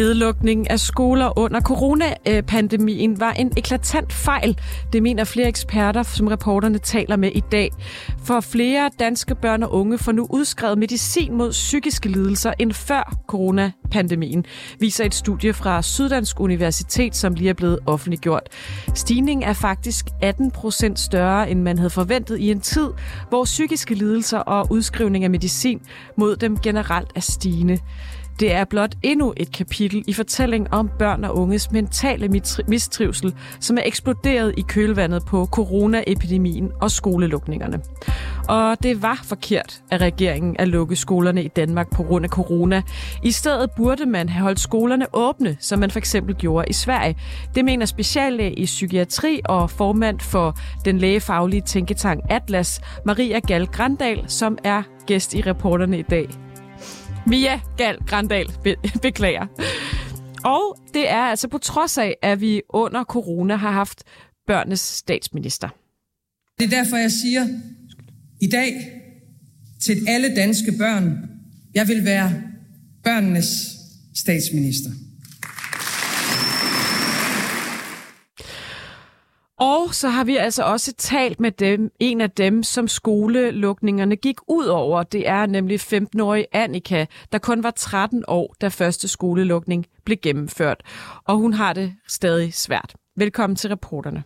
Nedlukningen af skoler under coronapandemien var en eklatant fejl. Det mener flere eksperter, som reporterne taler med i dag. For flere danske børn og unge får nu udskrevet medicin mod psykiske lidelser end før coronapandemien, viser et studie fra Syddansk Universitet, som lige er blevet offentliggjort. Stigningen er faktisk 18 procent større, end man havde forventet i en tid, hvor psykiske lidelser og udskrivning af medicin mod dem generelt er stigende. Det er blot endnu et kapitel i fortællingen om børn og unges mentale mistrivsel, som er eksploderet i kølvandet på coronaepidemien og skolelukningerne. Og det var forkert af regeringen at lukke skolerne i Danmark på grund af corona. I stedet burde man have holdt skolerne åbne, som man for eksempel gjorde i Sverige. Det mener speciallæge i psykiatri og formand for den lægefaglige tænketank Atlas, Maria Gal Grandal, som er gæst i reporterne i dag. Mia Gal Grandal be- beklager. Og det er altså på trods af, at vi under corona har haft børnenes statsminister. Det er derfor, jeg siger i dag til alle danske børn, jeg vil være børnenes statsminister. Og så har vi altså også talt med dem, en af dem, som skolelukningerne gik ud over. Det er nemlig 15-årige Annika, der kun var 13 år, da første skolelukning blev gennemført. Og hun har det stadig svært. Velkommen til reporterne.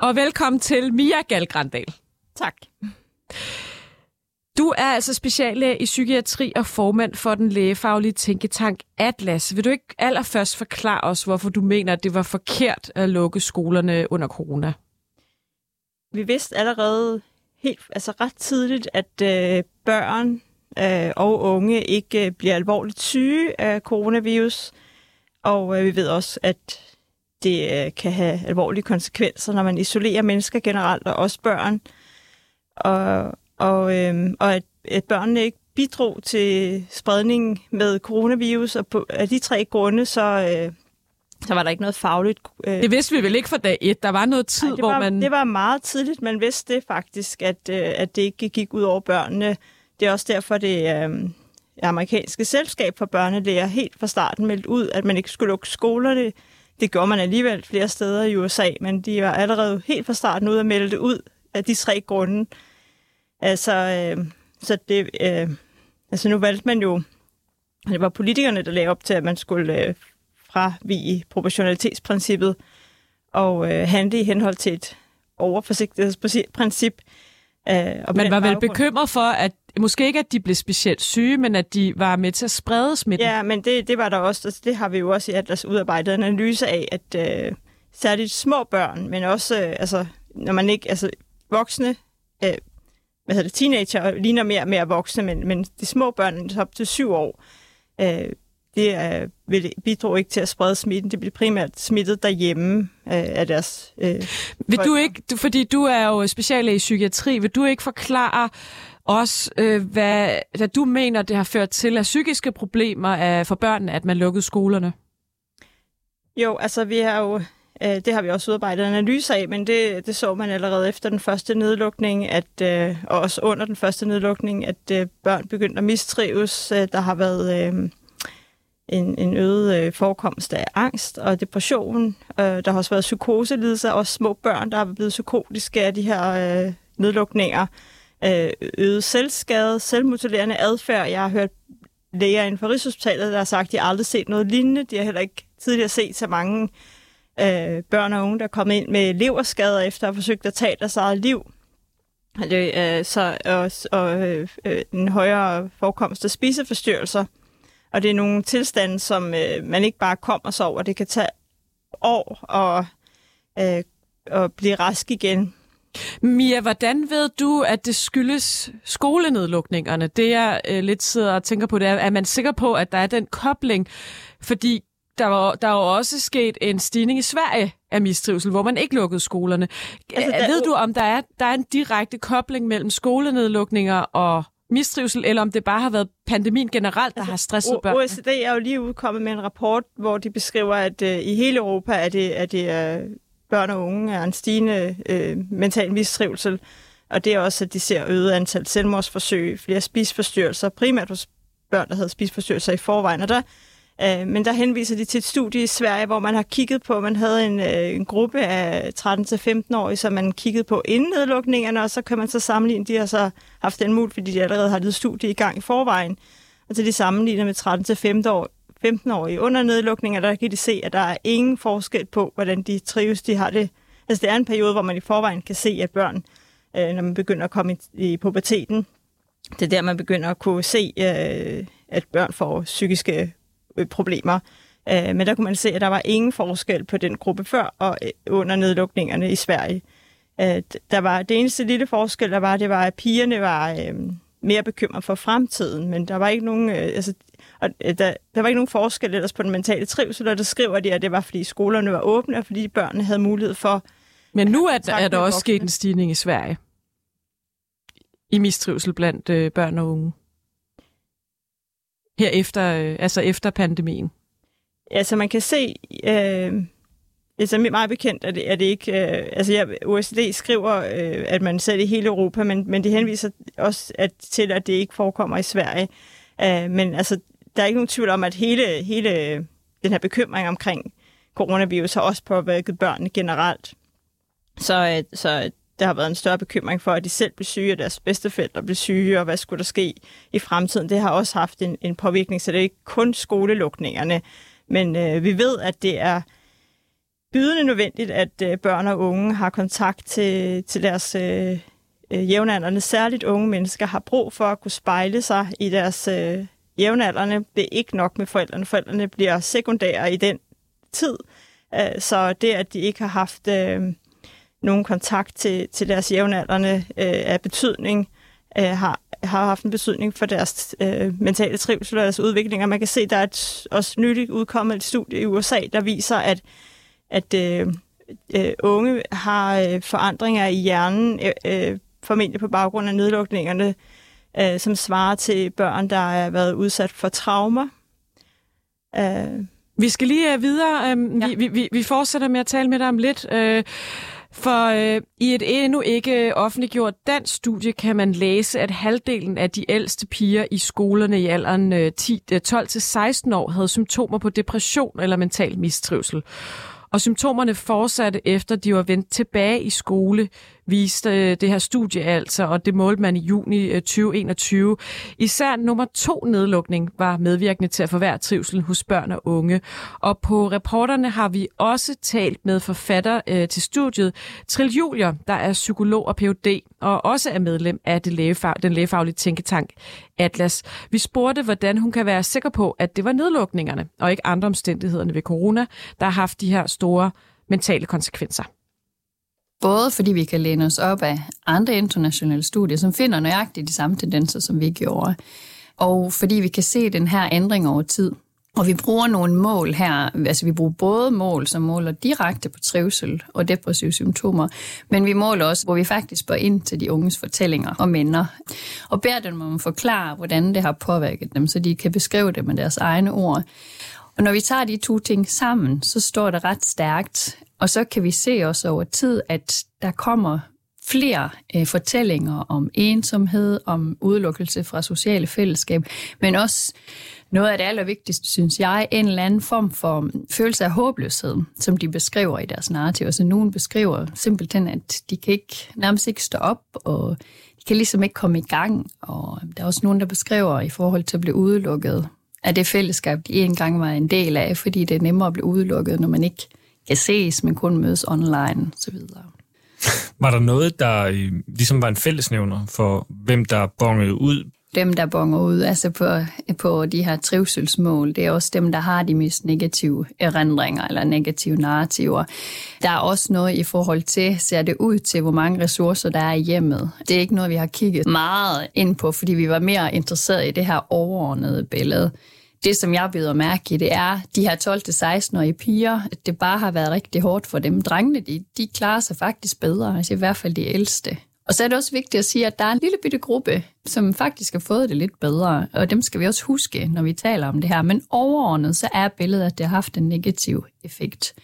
Og velkommen til Mia Galgrandal. Tak. Du er altså speciallæge i psykiatri og formand for den lægefaglige tænketank Atlas. Vil du ikke allerførst forklare os, hvorfor du mener, at det var forkert at lukke skolerne under corona? Vi vidste allerede helt, altså ret tidligt, at øh, børn øh, og unge ikke øh, bliver alvorligt syge af coronavirus. Og øh, vi ved også, at det øh, kan have alvorlige konsekvenser, når man isolerer mennesker generelt, og også børn. Og, og, øhm, og at, at børnene ikke bidrog til spredningen med coronavirus, og på, af de tre grunde, så, øh, så var der ikke noget fagligt. Øh. Det vidste vi vel ikke fra dag et. Der var noget tid, Ej, det hvor var, man... Det var meget tidligt, man vidste det faktisk, at, øh, at det ikke gik ud over børnene. Det er også derfor, det øh, amerikanske selskab for børnelæger helt fra starten meldt ud, at man ikke skulle lukke skolerne. Det gjorde man alligevel flere steder i USA, men de var allerede helt fra starten ud at melde det ud af de tre grunde. Altså, øh, så det, øh, altså nu valgte man jo, det var politikerne, der lagde op til, at man skulle øh, fravige proportionalitetsprincippet og øh, handle i henhold til et overforsigtighedsprincip. Øh, og man var vel baggrund... bekymret for, at måske ikke, at de blev specielt syge, men at de var med til at sprede smitten. Ja, men det, det var der også. Altså, det har vi jo også i Atlas udarbejdet en analyse af, at øh, særligt små børn, men også, øh, altså, når man ikke, altså voksne, øh, hvad hedder det, teenager ligner mere og mere voksne, men, men de små børn op til syv år, øh, det øh, vil, bidrog ikke til at sprede smitten. Det bliver primært smittet derhjemme øh, af deres øh, Vil du ikke, du, fordi du er jo speciallæge i psykiatri, vil du ikke forklare os, øh, hvad, hvad du mener, det har ført til af psykiske problemer af, for børnene, at man lukkede skolerne? Jo, altså vi har jo Øh, det har vi også udarbejdet en analyse af, men det, det så man allerede efter den første nedlukning, at, øh, og også under den første nedlukning, at øh, børn begyndte at mistrives. Der har været en, en øget forekomst af angst og depression. Der har også været psykoselidelser, også små børn, der har blevet psykotiske af de her nedlukninger. Øget selvskade, selvmutilerende adfærd. Jeg har hørt læger inden for Rigshospitalet, der har sagt, at de aldrig set noget lignende. De har heller ikke tidligere set så mange øh, børn og unge, der kom ind med leverskader efter at have forsøgt at tage deres eget liv. Det, øh, så, og og øh, øh, en højere forekomst af spiseforstyrrelser. Og det er nogle tilstande, som øh, man ikke bare kommer sig over. Det kan tage år og, øh, at blive rask igen. Mia, hvordan ved du, at det skyldes skolenedlukningerne? Det jeg øh, lidt sidder og tænker på, det er, er man sikker på, at der er den kobling? Fordi der, var, der er jo også sket en stigning i Sverige af mistrivsel, hvor man ikke lukkede skolerne. Altså, der, ved du, om der er, der er en direkte kobling mellem skolenedlukninger og mistrivsel, eller om det bare har været pandemien generelt, der altså, har stresset børn? OECD er jo lige udkommet med en rapport, hvor de beskriver, at uh, i hele Europa er det, er det uh, børn og unge er en stigende uh, mental mistrivsel. Og det er også, at de ser øget antal selvmordsforsøg, flere spisforstyrrelser, primært hos børn, der havde spisforstyrrelser i forvejen. Og der, øh, men der henviser de til et studie i Sverige, hvor man har kigget på, man havde en, øh, en gruppe af 13-15-årige, som man kiggede på inden nedlukningerne, og så kan man så sammenligne, de har så haft den mulighed, fordi de allerede har lidt studie i gang i forvejen. Og så de sammenligner med 13-15-årige under nedlukninger, der kan de se, at der er ingen forskel på, hvordan de trives. De har det. Altså det er en periode, hvor man i forvejen kan se, at børn, øh, når man begynder at komme i, i puberteten, det er der, man begynder at kunne se, øh, at børn får psykiske problemer. Øh, men der kunne man se, at der var ingen forskel på den gruppe før og øh, under nedlukningerne i Sverige. Øh, der var det eneste lille forskel, der var, det var, at pigerne var øh, mere bekymret for fremtiden, men der var ikke nogen, øh, altså, og, øh, der, der var ikke nogen forskel ellers på den mentale trivsel, og der skriver de, at det var, fordi skolerne var åbne, og fordi børnene havde mulighed for... Men nu er, er der også sket en stigning i Sverige i mistrivsel blandt øh, børn og unge. Her efter, øh, altså efter pandemien. Altså man kan se, øh, altså meget bekendt er det, er det ikke, øh, altså ja, OECD skriver, øh, at man ser det i hele Europa, men, men det henviser også at, til, at det ikke forekommer i Sverige. Øh, men altså, der er ikke nogen tvivl om, at hele, hele den her bekymring omkring coronavirus har også påvirket børn generelt. Så, øh, så der har været en større bekymring for, at de selv blev syge, og deres bedsteforældre blev syge, og hvad skulle der ske i fremtiden. Det har også haft en, en påvirkning, så det er ikke kun skolelukningerne. Men øh, vi ved, at det er bydende nødvendigt, at øh, børn og unge har kontakt til, til deres øh, øh jævnaldrende. Særligt unge mennesker har brug for at kunne spejle sig i deres øh, jævnaldrende. Det er ikke nok med forældrene. Forældrene bliver sekundære i den tid. Øh, så det, at de ikke har haft... Øh, nogen kontakt til, til deres jævnaldrende øh, af betydning, øh, har, har haft en betydning for deres øh, mentale trivsel og deres udvikling. Og man kan se, der er et, også nyligt udkommet et studie i USA, der viser, at, at øh, øh, unge har øh, forandringer i hjernen, øh, øh, formentlig på baggrund af nedlukningerne, øh, som svarer til børn, der har været udsat for traumer. Øh. Vi skal lige uh, videre. Um, ja. vi, vi, vi fortsætter med at tale med dig om lidt. Uh, for øh, i et endnu ikke offentliggjort dansk studie kan man læse, at halvdelen af de ældste piger i skolerne i alderen øh, 12-16 øh, år havde symptomer på depression eller mental mistrivsel. Og symptomerne fortsatte efter de var vendt tilbage i skole viste øh, det her studie altså, og det målte man i juni øh, 2021. Især nummer to nedlukning var medvirkende til at forværre trivsel hos børn og unge. Og på reporterne har vi også talt med forfatter øh, til studiet, Trill Julier, der er psykolog og Ph.D., og også er medlem af det lægefag, den lægefaglige tænketank Atlas. Vi spurgte, hvordan hun kan være sikker på, at det var nedlukningerne, og ikke andre omstændighederne ved corona, der har haft de her store mentale konsekvenser. Både fordi vi kan læne os op af andre internationale studier, som finder nøjagtigt de samme tendenser, som vi gjorde, og fordi vi kan se den her ændring over tid. Og vi bruger nogle mål her, altså vi bruger både mål, som måler direkte på trivsel og depressive symptomer, men vi måler også, hvor vi faktisk spørger ind til de unges fortællinger og minder, og beder dem om at forklare, hvordan det har påvirket dem, så de kan beskrive det med deres egne ord. Og når vi tager de to ting sammen, så står det ret stærkt, og så kan vi se også over tid, at der kommer flere øh, fortællinger om ensomhed, om udelukkelse fra sociale fællesskab, men også noget af det allervigtigste, synes jeg, en eller anden form for følelse af håbløshed, som de beskriver i deres narrativ. Så nogen beskriver simpelthen, at de kan ikke, nærmest ikke stå op, og de kan ligesom ikke komme i gang. Og der er også nogen, der beskriver i forhold til at blive udelukket af det fællesskab, de engang var en del af, fordi det er nemmere at blive udelukket, når man ikke kan ses, men kun mødes online osv. Var der noget, der øh, ligesom var en fællesnævner for, hvem der bongede ud? Dem, der bonger ud altså på, på de her trivselsmål, det er også dem, der har de mest negative erindringer eller negative narrativer. Der er også noget i forhold til, ser det ud til, hvor mange ressourcer der er i hjemmet. Det er ikke noget, vi har kigget meget ind på, fordi vi var mere interesseret i det her overordnede billede det, som jeg byder mærke i, det er de her 12-16-årige piger, at det bare har været rigtig hårdt for dem. Drengene, de, de klarer sig faktisk bedre, altså i hvert fald de ældste. Og så er det også vigtigt at sige, at der er en lille bitte gruppe, som faktisk har fået det lidt bedre, og dem skal vi også huske, når vi taler om det her. Men overordnet, så er billedet, at det har haft en negativ effekt.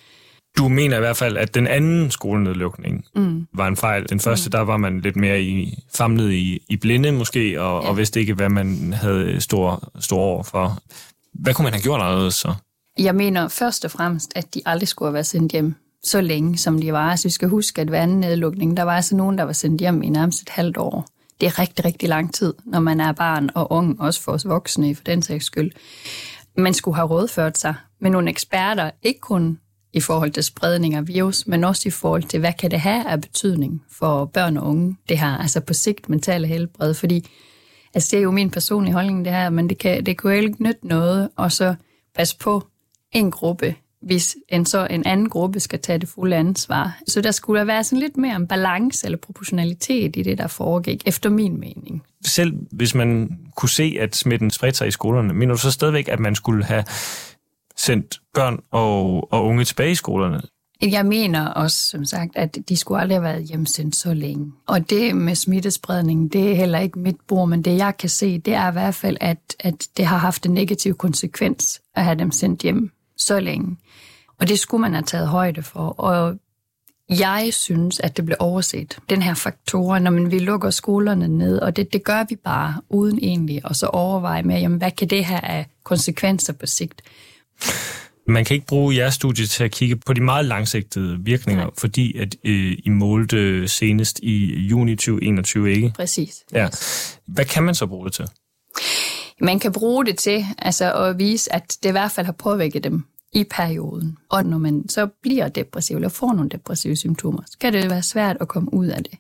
Du mener i hvert fald, at den anden skolenedlukning Mm. var en fejl. Den første, mm. der var man lidt mere i, famlet i, i blinde måske, og, ja. Og vidste ikke, hvad man havde stor, stor over for. Hvad kunne man have gjort anderledes så? Jeg mener først og fremmest, at de aldrig skulle have været sendt hjem så længe, som de var. Altså, vi skal huske, at ved anden nedlukning, der var altså nogen, der var sendt hjem i nærmest et halvt år. Det er rigtig, rigtig lang tid, når man er barn og ung, også for os voksne, for den sags skyld. Man skulle have rådført sig med nogle eksperter, ikke kun i forhold til spredning af virus, men også i forhold til, hvad kan det have af betydning for børn og unge, det her, altså på sigt mentale helbred, fordi altså det er jo min personlige holdning det her, men det kan, det kunne jo ikke nytte noget, og så passe på en gruppe, hvis en, så en anden gruppe skal tage det fulde ansvar. Så der skulle der være sådan lidt mere en balance eller proportionalitet i det, der foregik, efter min mening. Selv hvis man kunne se, at smitten spredte sig i skolerne, mener du så stadigvæk, at man skulle have sendt børn og, og unge tilbage i skolerne? Jeg mener også, som sagt, at de skulle aldrig have været hjemsendt så længe. Og det med smittespredning, det er heller ikke mit bord, men det jeg kan se, det er i hvert fald, at, at det har haft en negativ konsekvens at have dem sendt hjem så længe. Og det skulle man have taget højde for. Og jeg synes, at det blev overset, den her faktor, når man vi lukker skolerne ned, og det, det gør vi bare uden egentlig, og så overveje med, jamen, hvad kan det have af konsekvenser på sigt? Man kan ikke bruge jeres studie til at kigge på de meget langsigtede virkninger, Nej. fordi at øh, I målte senest i juni 2021, ikke? Præcis. Ja. Hvad kan man så bruge det til? Man kan bruge det til altså at vise, at det i hvert fald har påvirket dem i perioden. Og når man så bliver depressiv eller får nogle depressive symptomer, så kan det være svært at komme ud af det.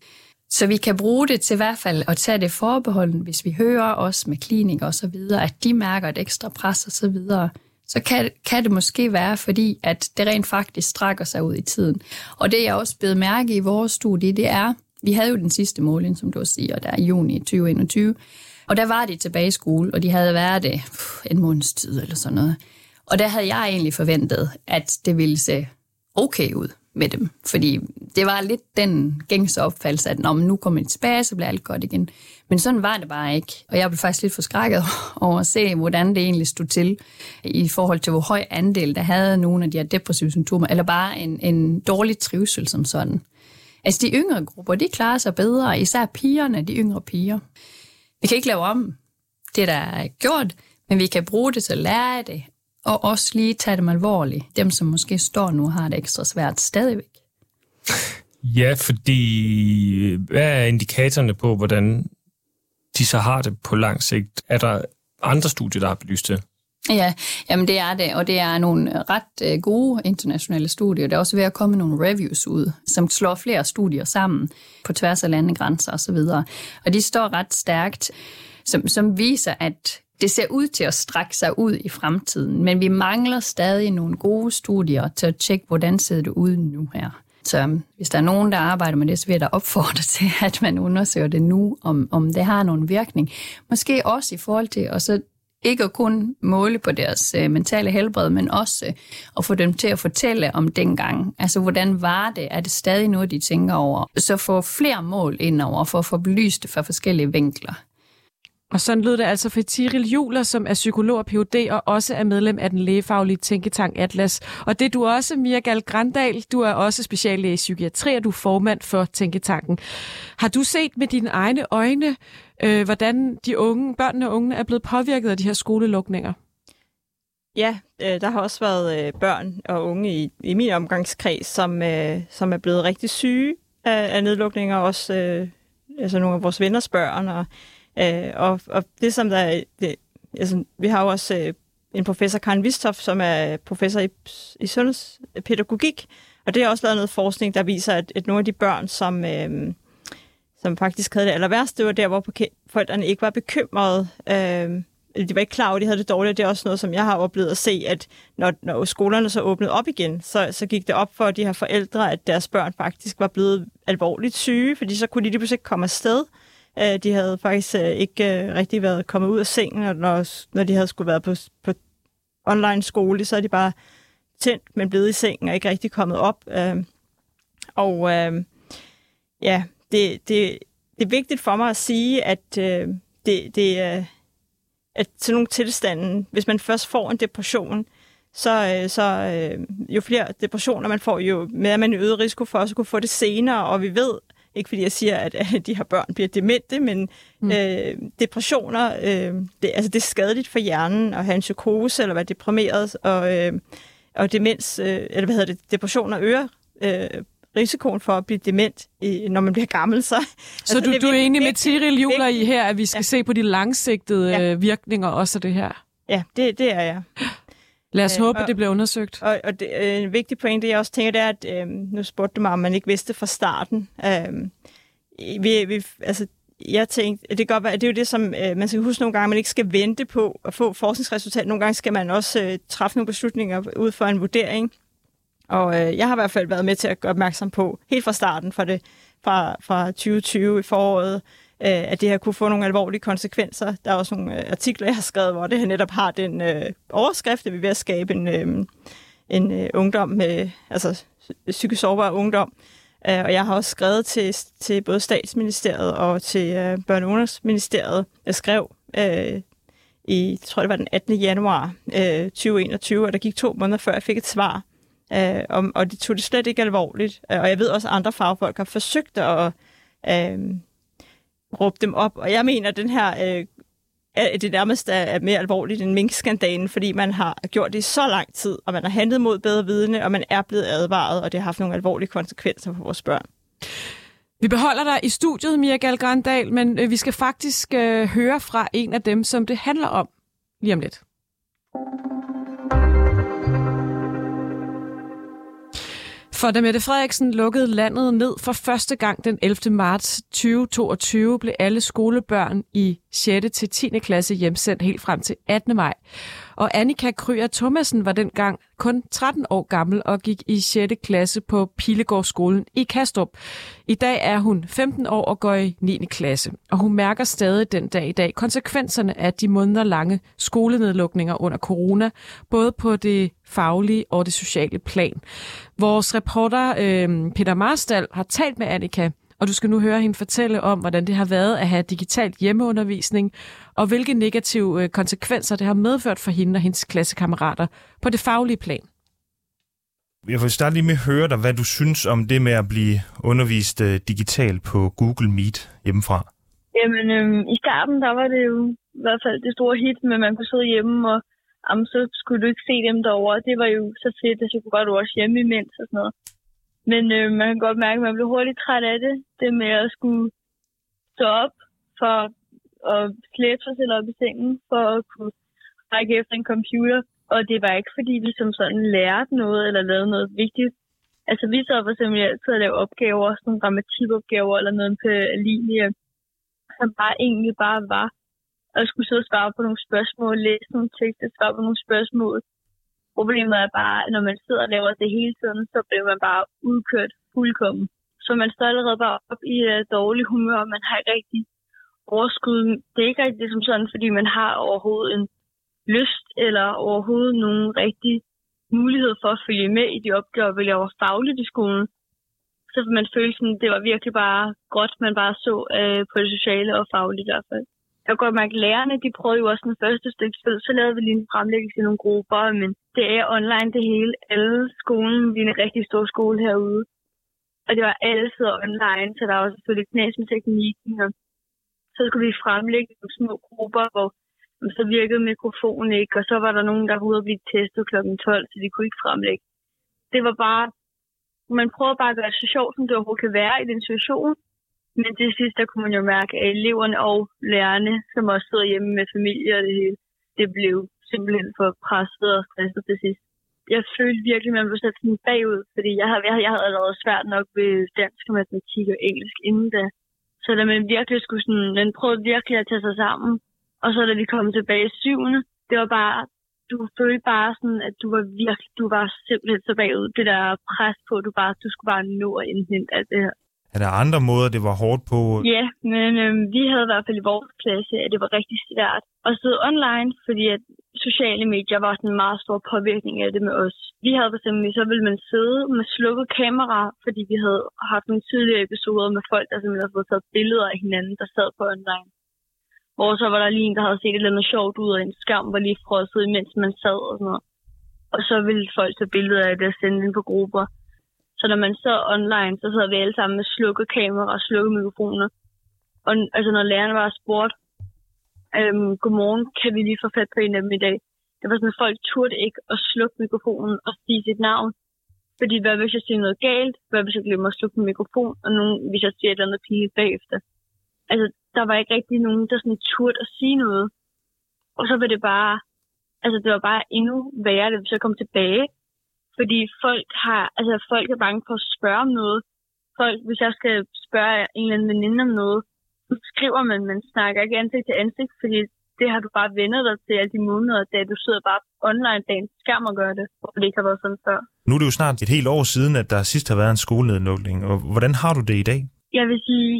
Så vi kan bruge det til i hvert fald at tage det forbehold, hvis vi hører os med klinikere og så videre, at de mærker et ekstra pres og så videre, så kan, kan det måske være, fordi at det rent faktisk strækker sig ud i tiden. Og det jeg også blevet mærke i vores studie, det er, vi havde jo den sidste måling, som du også siger, der er i juni 2021, og der var de tilbage i skole, og de havde været det en måneds tid eller sådan noget. Og der havde jeg egentlig forventet, at det ville se okay ud med dem. Fordi det var lidt den gængse opfattelse, at når nu kommer jeg tilbage, så bliver alt godt igen. Men sådan var det bare ikke. Og jeg blev faktisk lidt forskrækket over at se, hvordan det egentlig stod til i forhold til, hvor høj andel der havde nogle af de her depressive symptomer, eller bare en, en dårlig trivsel som sådan. Altså de yngre grupper, de klarer sig bedre, især pigerne, de yngre piger. Vi kan ikke lave om det, der er gjort, men vi kan bruge det til at lære det, og også lige tage dem alvorligt. Dem, som måske står nu, har det ekstra svært stadigvæk. Ja, fordi hvad er indikatorerne på, hvordan de så har det på lang sigt? Er der andre studier, der har belyst det? Ja, jamen det er det, og det er nogle ret øh, gode internationale studier. Der er også ved at komme nogle reviews ud, som slår flere studier sammen på tværs af landegrænser osv. Og de står ret stærkt, som, som viser, at det ser ud til at strække sig ud i fremtiden, men vi mangler stadig nogle gode studier til at tjekke, hvordan ser det ud nu her. Så hvis der er nogen, der arbejder med det, så vil jeg da opfordre til, at man undersøger det nu, om, om det har nogen virkning. Måske også i forhold til at så ikke at kun måle på deres øh, mentale helbred, men også øh, at få dem til at fortælle om dengang. Altså, hvordan var det? Er det stadig noget, de tænker over? Så få flere mål ind over, for at få belyst det fra forskellige vinkler. Og sådan lød det altså for Tiril Juler, som er psykolog og Ph.D. og også er medlem af den lægefaglige tænketank Atlas. Og det er du også, Mia Gal Grandal. Du er også speciallæge i psykiatri, og du er formand for Tænketanken. Har du set med dine egne øjne, øh, hvordan de unge, børnene og unge er blevet påvirket af de her skolelukninger? Ja, øh, der har også været øh, børn og unge i, i min omgangskreds, som, øh, som er blevet rigtig syge af, af nedlukninger, også øh, altså nogle af vores venners børn. Og, øh, og, og det som der er, det, altså, vi har jo også øh, en professor, Karen Vistoff, som er professor i, i sundhedspædagogik, og det har også lavet noget forskning, der viser, at, at nogle af de børn, som, øh, som faktisk havde det aller værste, det var der, hvor forældrene ikke var bekymrede. Øh, de var ikke klar over, at de havde det dårligt. Det er også noget, som jeg har oplevet at se, at når, når skolerne så åbnede op igen, så, så gik det op for de her forældre, at deres børn faktisk var blevet alvorligt syge, fordi så kunne de lige pludselig ikke komme afsted. Øh, Øh, de havde faktisk øh, ikke øh, rigtig været kommet ud af sengen, og når, når de havde skulle være på, på online skole, så er de bare tændt, men blevet i sengen og ikke rigtig kommet op. Øh, og øh, ja, det, det, det er vigtigt for mig at sige, at det, det er at til nogle tilstande, hvis man først får en depression, så, øh, så øh, jo flere depressioner man får, jo mere man øget risiko for også at kunne få det senere, og vi ved, ikke fordi jeg siger, at, at de her børn bliver demente, men mm. øh, depressioner, øh, det, altså det er skadeligt for hjernen at have en psykose eller være deprimeret, og, øh, og demens, øh, eller hvad hedder det, depressioner øger øh, risikoen for at blive dement, når man bliver gammel. Så, så altså, du, du er enig med Tiril Juler i her, at vi skal ja. se på de langsigtede ja. Øh, virkninger også af det her? Ja, det, det er jeg. Lad os øh, håbe, og, det bliver undersøgt. Og, og det, øh, en vigtig pointe, jeg også tænker, det er, at øh, nu spurgte du mig, om man ikke vidste fra starten. Øh, vi, vi, altså, jeg tænkte, det, kan godt være, det er jo det, som øh, man skal huske nogle gange, man ikke skal vente på at få forskningsresultat. Nogle gange skal man også øh, træffe nogle beslutninger ud for en vurdering. Og øh, jeg har i hvert fald været med til at gøre opmærksom på, helt fra starten fra, det, fra, fra 2020 i foråret, øh, at det her kunne få nogle alvorlige konsekvenser. Der er også nogle øh, artikler, jeg har skrevet, hvor det netop har den øh, overskrift, at vi er ved at skabe en, øh, en øh, ungdom med, altså psykisk sårbar ungdom. Øh, og jeg har også skrevet til, til både statsministeriet og til øh, børne- og Jeg skrev øh, i, tror det var den 18. januar øh, 2021, og der gik to måneder før jeg fik et svar. Øh, og, og de tog det slet ikke alvorligt. Øh, og jeg ved også, at andre fagfolk har forsøgt at øh, råbe dem op. Og jeg mener, at den her øh, at det nærmest er mere alvorligt end minkskandalen, fordi man har gjort det i så lang tid, og man har handlet mod bedre vidne, og man er blevet advaret, og det har haft nogle alvorlige konsekvenser for vores børn. Vi beholder dig i studiet, Mia Galgrandal, men øh, vi skal faktisk øh, høre fra en af dem, som det handler om lige om lidt. For da Mette Frederiksen lukkede landet ned for første gang den 11. marts 2022, blev alle skolebørn i 6. til 10. klasse hjemsendt helt frem til 18. maj. Og Annika Kryer Thomasen var dengang kun 13 år gammel og gik i 6. klasse på Pilegårdsskolen i Kastrup. I dag er hun 15 år og går i 9. klasse, og hun mærker stadig den dag i dag konsekvenserne af de måneder lange skolenedlukninger under corona, både på det faglige og det sociale plan. Vores reporter øh, Peter Marstal har talt med Annika, og du skal nu høre hende fortælle om, hvordan det har været at have digitalt hjemmeundervisning, og hvilke negative øh, konsekvenser det har medført for hende og hendes klassekammerater på det faglige plan. Jeg vil starte lige med at høre dig, hvad du synes om det med at blive undervist uh, digitalt på Google Meet hjemmefra. Jamen, øhm, i starten, der var det jo i hvert fald det store hit, men man kunne sidde hjemme, og jamen, så skulle du ikke se dem derovre. Det var jo så fedt, at jeg kunne godt også hjemme imens og sådan noget. Men øh, man kan godt mærke, at man blev hurtigt træt af det. Det med at skulle stå op for at slæbe sig selv op i sengen, for at kunne række efter en computer. Og det var ikke, fordi vi som sådan lærte noget eller lavede noget vigtigt. Altså vi så for eksempel altid at lave opgaver, sådan nogle grammatikopgaver eller noget på linje, som bare egentlig bare var at skulle sidde og svare på nogle spørgsmål, læse nogle tekster, svare på nogle spørgsmål. Problemet er bare, at når man sidder og laver det hele tiden, så bliver man bare udkørt fuldkommen. Så man står allerede bare op i uh, dårlig humør, og man har ikke rigtig overskud. Det er ikke rigtig som sådan, fordi man har overhovedet en lyst eller overhovedet nogen rigtig mulighed for at følge med i de opgaver, vi laver fagligt i skolen. Så man følte sådan, det var virkelig bare godt, man bare så øh, på det sociale og faglige i hvert fald. Jeg kan godt mærke, at lærerne de prøvede jo også den første stykke tid, så lavede vi lige en fremlæggelse i nogle grupper, men det er online det hele. Alle skolen, vi er en rigtig stor skole herude. Og det var alle sidder online, så der var selvfølgelig knas med teknikken. Og så skulle vi fremlægge nogle små grupper, hvor så virkede mikrofonen ikke, og så var der nogen, der var ude og blive testet kl. 12, så de kunne ikke fremlægge. Det var bare, man prøver bare at gøre det så sjovt, som det overhovedet kan være i den situation, men til sidst, der kunne man jo mærke, at eleverne og lærerne, som også sidder hjemme med familie og det hele, det blev simpelthen for presset og stresset til sidst. Jeg følte virkelig, at man blev sat sådan bagud, fordi jeg havde, jeg havde allerede svært nok ved dansk og matematik og engelsk inden da. Så da man virkelig skulle sådan, man prøvede virkelig at tage sig sammen, og så da vi kom tilbage i syvende, det var bare, du følte bare sådan, at du var virkelig, du var simpelthen så bagud. Det der pres på, du bare, du skulle bare nå at indhente alt det her. Er der andre måder, det var hårdt på? Ja, men øh, vi havde i hvert fald i vores klasse, at det var rigtig svært at sidde online, fordi at sociale medier var sådan en meget stor påvirkning af det med os. Vi havde for eksempel, så ville man sidde med slukket kamera, fordi vi havde haft nogle tidligere episoder med folk, der simpelthen havde fået taget billeder af hinanden, der sad på online. Hvor så var der lige en, der havde set et eller andet sjovt ud, og en skam var lige frosset, mens man sad og sådan noget. og så ville folk tage billeder af det og sende ind på grupper. Så når man så online, så sad vi alle sammen med slukket kamera og slukket mikrofoner. Og altså når lærerne var spurgt, øhm, godmorgen, kan vi lige få fat på en af dem i dag? Det var sådan, at folk turde ikke at slukke mikrofonen og sige sit navn. Fordi hvad hvis jeg siger noget galt? Hvad hvis jeg glemmer at slukke min mikrofon? Og nogen, hvis jeg siger et eller andet pinligt bagefter? Altså, der var ikke rigtig nogen, der sådan turde at sige noget. Og så var det bare, altså det var bare endnu værre, da vi så kom tilbage. Fordi folk har, altså folk er bange for at spørge om noget. Folk, hvis jeg skal spørge en eller anden veninde om noget, så skriver man, man snakker ikke ansigt til ansigt, fordi det har du bare vendet dig til alle de måneder, da du sidder bare online dagen skærm og gør det, og det ikke har været sådan før. Nu er det jo snart et helt år siden, at der sidst har været en skolenedlukning, og hvordan har du det i dag? Jeg vil sige,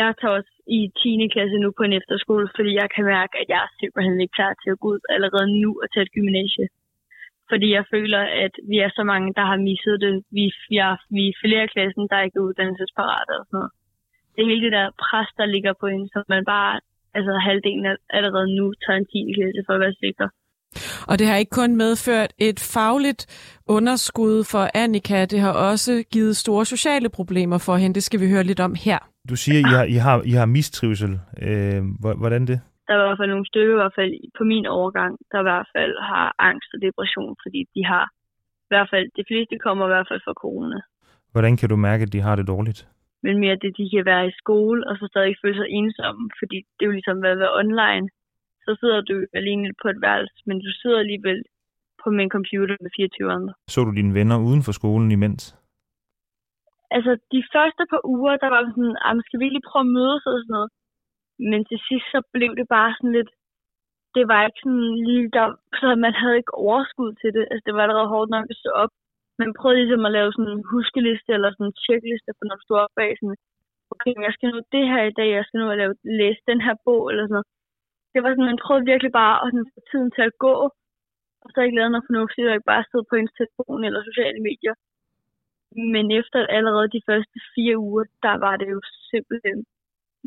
jeg tager også i 10. klasse nu på en efterskole, fordi jeg kan mærke, at jeg er simpelthen ikke klar til at gå ud allerede nu og tage et gymnasie. Fordi jeg føler, at vi er så mange, der har misset det. Vi, vi, er, vi er flere klassen, der ikke er uddannelsesparate og sådan noget. Det er hele det der pres, der ligger på en, så man bare, altså halvdelen af allerede nu, tager en 10. klasse for at være sikker. Og det har ikke kun medført et fagligt underskud for Annika, det har også givet store sociale problemer for hende. Det skal vi høre lidt om her. Du siger, I har, I har, I har mistrivsel. Øh, hvordan det? Der er i hvert fald nogle stykker, i hvert fald på min overgang, der i hvert fald har angst og depression, fordi de har, i hvert fald, de fleste kommer i hvert fald fra corona. Hvordan kan du mærke, at de har det dårligt? Men mere det, de kan være i skole, og så stadig føle sig ensomme, fordi det er jo ligesom at være online. Så sidder du alene på et værelse, men du sidder alligevel på min computer med 24 andre. Så du dine venner uden for skolen imens? altså de første par uger, der var sådan, skal vi lige prøve at mødes og sådan noget. Men til sidst, så blev det bare sådan lidt, det var ikke sådan lige der, så man havde ikke overskud til det. Altså det var allerede hårdt nok at stå op. Man prøvede ligesom at lave sådan en huskeliste eller sådan en checkliste, for når du stod op bag sådan, okay, jeg skal nu det her i dag, jeg skal nu at lave, læse den her bog eller sådan noget. Det var sådan, man prøvede virkelig bare at sådan, få tiden til at gå, og så ikke lavet noget fornuftigt, og ikke bare sidde på ens telefon eller sociale medier. Men efter allerede de første fire uger, der var det jo simpelthen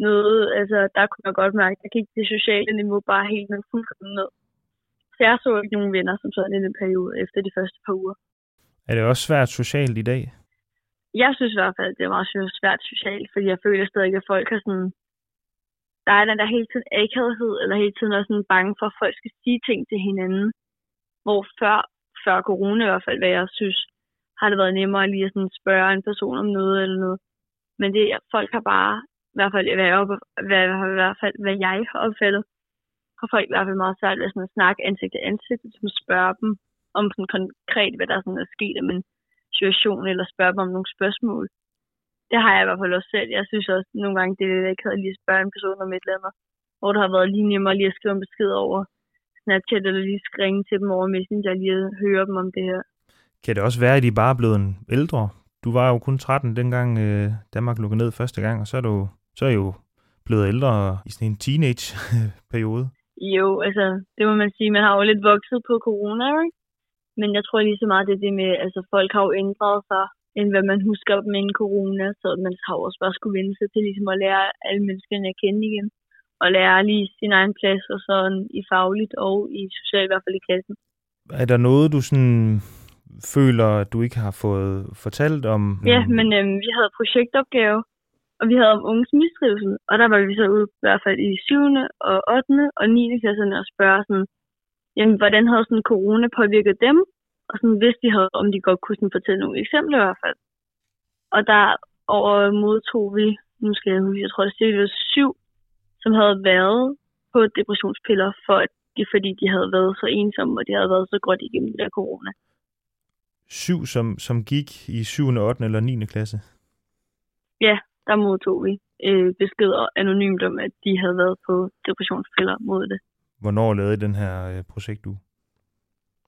noget, altså der kunne jeg godt mærke, at gik det sociale niveau bare helt ned fuldkommen ned. Så jeg så ikke nogen venner som sådan i den periode efter de første par uger. Er det også svært socialt i dag? Jeg synes i hvert fald, det er meget svært socialt, fordi jeg føler stadig, at folk har sådan... Der er den der hele tiden akavighed, eller hele tiden også sådan bange for, at folk skal sige ting til hinanden. Hvor før, før corona i hvert fald, hvad jeg synes, har det været nemmere lige at sådan spørge en person om noget eller noget. Men det, folk har bare, i hvert fald, hvad, jeg, hvad, i hvert fald, hvad jeg har opfattet, har folk i hvert fald meget svært ved sådan at snakke ansigt til ansigt, ligesom som spørge dem om sådan konkret, hvad der sådan er sket om en situation, eller spørge dem om nogle spørgsmål. Det har jeg i hvert fald også selv. Jeg synes også nogle gange, det er ikke havde lige at spørge en person om et eller andet, hvor det har været lige nemmere lige at skrive en besked over Snapchat, eller lige ringe til dem over Messenger, lige at høre dem om det her. Kan det også være, at I bare er blevet ældre? Du var jo kun 13 dengang øh, Danmark lukkede ned første gang, og så er du så er I jo blevet ældre i sådan en teenage-periode. Jo, altså, det må man sige. Man har jo lidt vokset på corona, ikke? Men jeg tror lige så meget, det er det med, altså folk har jo ændret sig, end hvad man husker dem inden corona, så man har jo også bare skulle vende sig til ligesom at lære alle menneskerne at kende igen, og lære lige sin egen plads, og sådan i fagligt og i socialt, i hvert fald i klassen. Er der noget, du sådan føler, at du ikke har fået fortalt om? Ja, men øhm, vi havde projektopgave, og vi havde om unges mistrivsel, og der var vi så ude i hvert fald i 7. og 8. og 9. klasserne og spørge sådan, jamen, hvordan havde sådan corona påvirket dem? Og sådan, hvis de havde, om de godt kunne sådan fortælle nogle eksempler i hvert fald. Og der over modtog vi, nu skal jeg huske, jeg tror det var syv, som havde været på depressionspiller, for at de, fordi de havde været så ensomme, og de havde været så godt igennem det der corona syv, som, som gik i 7., 8. eller 9. klasse? Ja, der modtog vi øh, beskeder anonymt om, at de havde været på depressionspiller mod det. Hvornår lavede I den her øh, projekt du?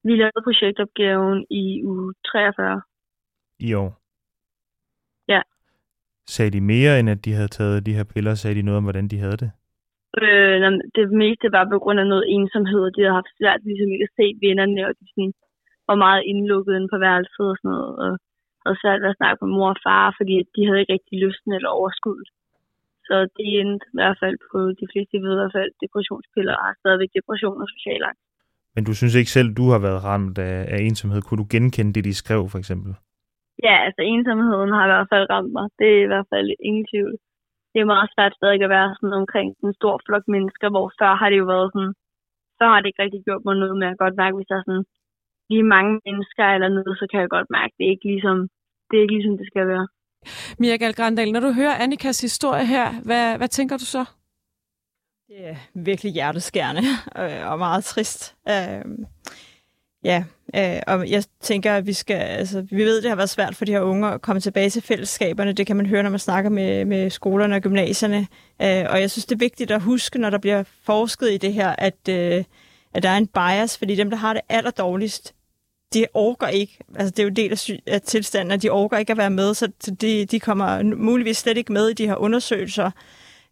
Vi lavede projektopgaven i uge 43. I år? Ja. Sagde de mere, end at de havde taget de her piller? Sagde de noget om, hvordan de havde det? Øh, det meste var på grund af noget ensomhed, og de havde haft svært ligesom ikke at se vennerne, og de sådan, var meget indlukket inde på værelset og sådan noget, og havde svært ved at snakke med mor og far, fordi de havde ikke rigtig lysten eller overskud. Så det endte i hvert fald på de fleste ved i hvert fald depressionspiller og har stadigvæk depression og social angst. Men du synes ikke selv, du har været ramt af, af ensomhed. Kunne du genkende det, de skrev, for eksempel? Ja, altså ensomheden har i hvert fald ramt mig. Det er i hvert fald ingen tvivl. Det er meget svært stadig at være sådan omkring en stor flok mennesker, hvor før har det jo været sådan, så har det ikke rigtig gjort mig noget med at godt mærke, hvis der er lige mange mennesker eller noget, så kan jeg godt mærke, det er ikke ligesom, det er ikke ligesom det skal være. Mia Galgrandal, når du hører Annikas historie her, hvad, hvad tænker du så? Det er virkelig hjerteskærende øh, og meget trist. Øh, ja, øh, og jeg tænker, at vi skal, altså, vi ved, at det har været svært for de her unge at komme tilbage til fællesskaberne. Det kan man høre, når man snakker med, med skolerne og gymnasierne. Øh, og jeg synes, det er vigtigt at huske, når der bliver forsket i det her, at, øh, at der er en bias, fordi dem, der har det aller dårligst, de orker ikke, altså det er jo en del af, af tilstanden, at de orker ikke at være med, så de, de kommer muligvis slet ikke med i de her undersøgelser.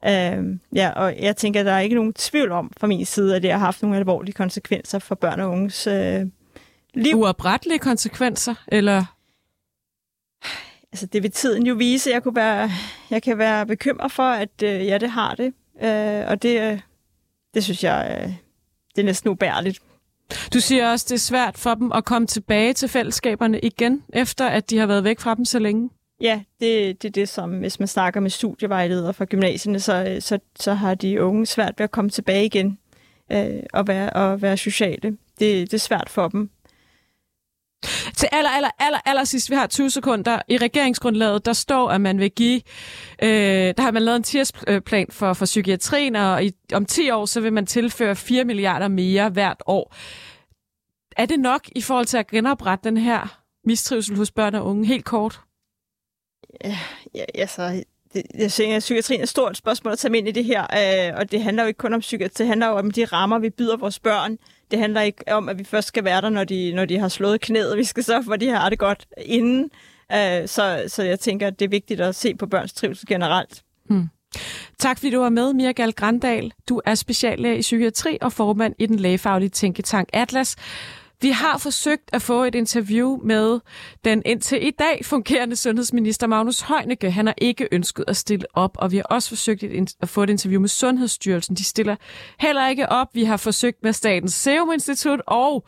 Øh, ja, og jeg tænker, at der er ikke nogen tvivl om fra min side, at det har haft nogle alvorlige konsekvenser for børn og unges øh, liv. Uoprettelige konsekvenser, eller? Altså, det vil tiden jo vise. Jeg, kunne være, jeg kan være bekymret for, at øh, ja, det har det. Øh, og det, øh, det synes jeg, øh, det er næsten ubærligt. Du siger også, det er svært for dem at komme tilbage til fællesskaberne igen, efter at de har været væk fra dem så længe. Ja, det, det er det, som hvis man snakker med studievejledere fra gymnasierne, så, så, så har de unge svært ved at komme tilbage igen øh, og, være, og være sociale. Det, det er svært for dem. Til aller, aller, aller, aller sidst, vi har 20 sekunder. I regeringsgrundlaget, der står, at man vil give, øh, der har man lavet en 10 for, for psykiatrien, og i, om 10 år, så vil man tilføre 4 milliarder mere hvert år. Er det nok i forhold til at genoprette den her mistrivsel hos børn og unge? Helt kort. Ja, ja altså, det, jeg synes, at psykiatrien er et stort spørgsmål at tage med ind i det her, øh, og det handler jo ikke kun om psykiatri, det handler jo om de rammer, vi byder vores børn. Det handler ikke om, at vi først skal være der, når de, når de har slået knæet. Vi skal sørge for, at de har det godt inden. Øh, så, så jeg tænker, at det er vigtigt at se på børns trivsel generelt. Hmm. Tak fordi du var med, Mia Gal Grandal. Du er speciallæge i psykiatri og formand i den lægefaglige tænketank Atlas. Vi har forsøgt at få et interview med den indtil i dag fungerende sundhedsminister Magnus Heunicke. Han har ikke ønsket at stille op, og vi har også forsøgt at få et interview med Sundhedsstyrelsen. De stiller heller ikke op. Vi har forsøgt med Statens Serum Institut og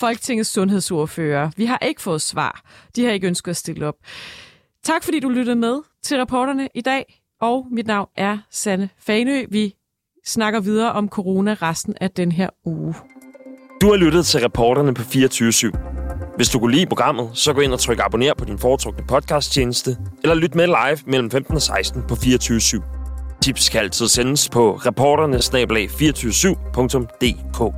Folketingets sundhedsordfører. Vi har ikke fået svar. De har ikke ønsket at stille op. Tak fordi du lyttede med til reporterne i dag, og mit navn er Sanne Fanø. Vi snakker videre om corona resten af den her uge. Du har lyttet til reporterne på 24 /7. Hvis du kunne lide programmet, så gå ind og tryk abonner på din foretrukne podcasttjeneste, eller lyt med live mellem 15 og 16 på 24 /7. Tips kan altid sendes på reporternesnablag247.dk.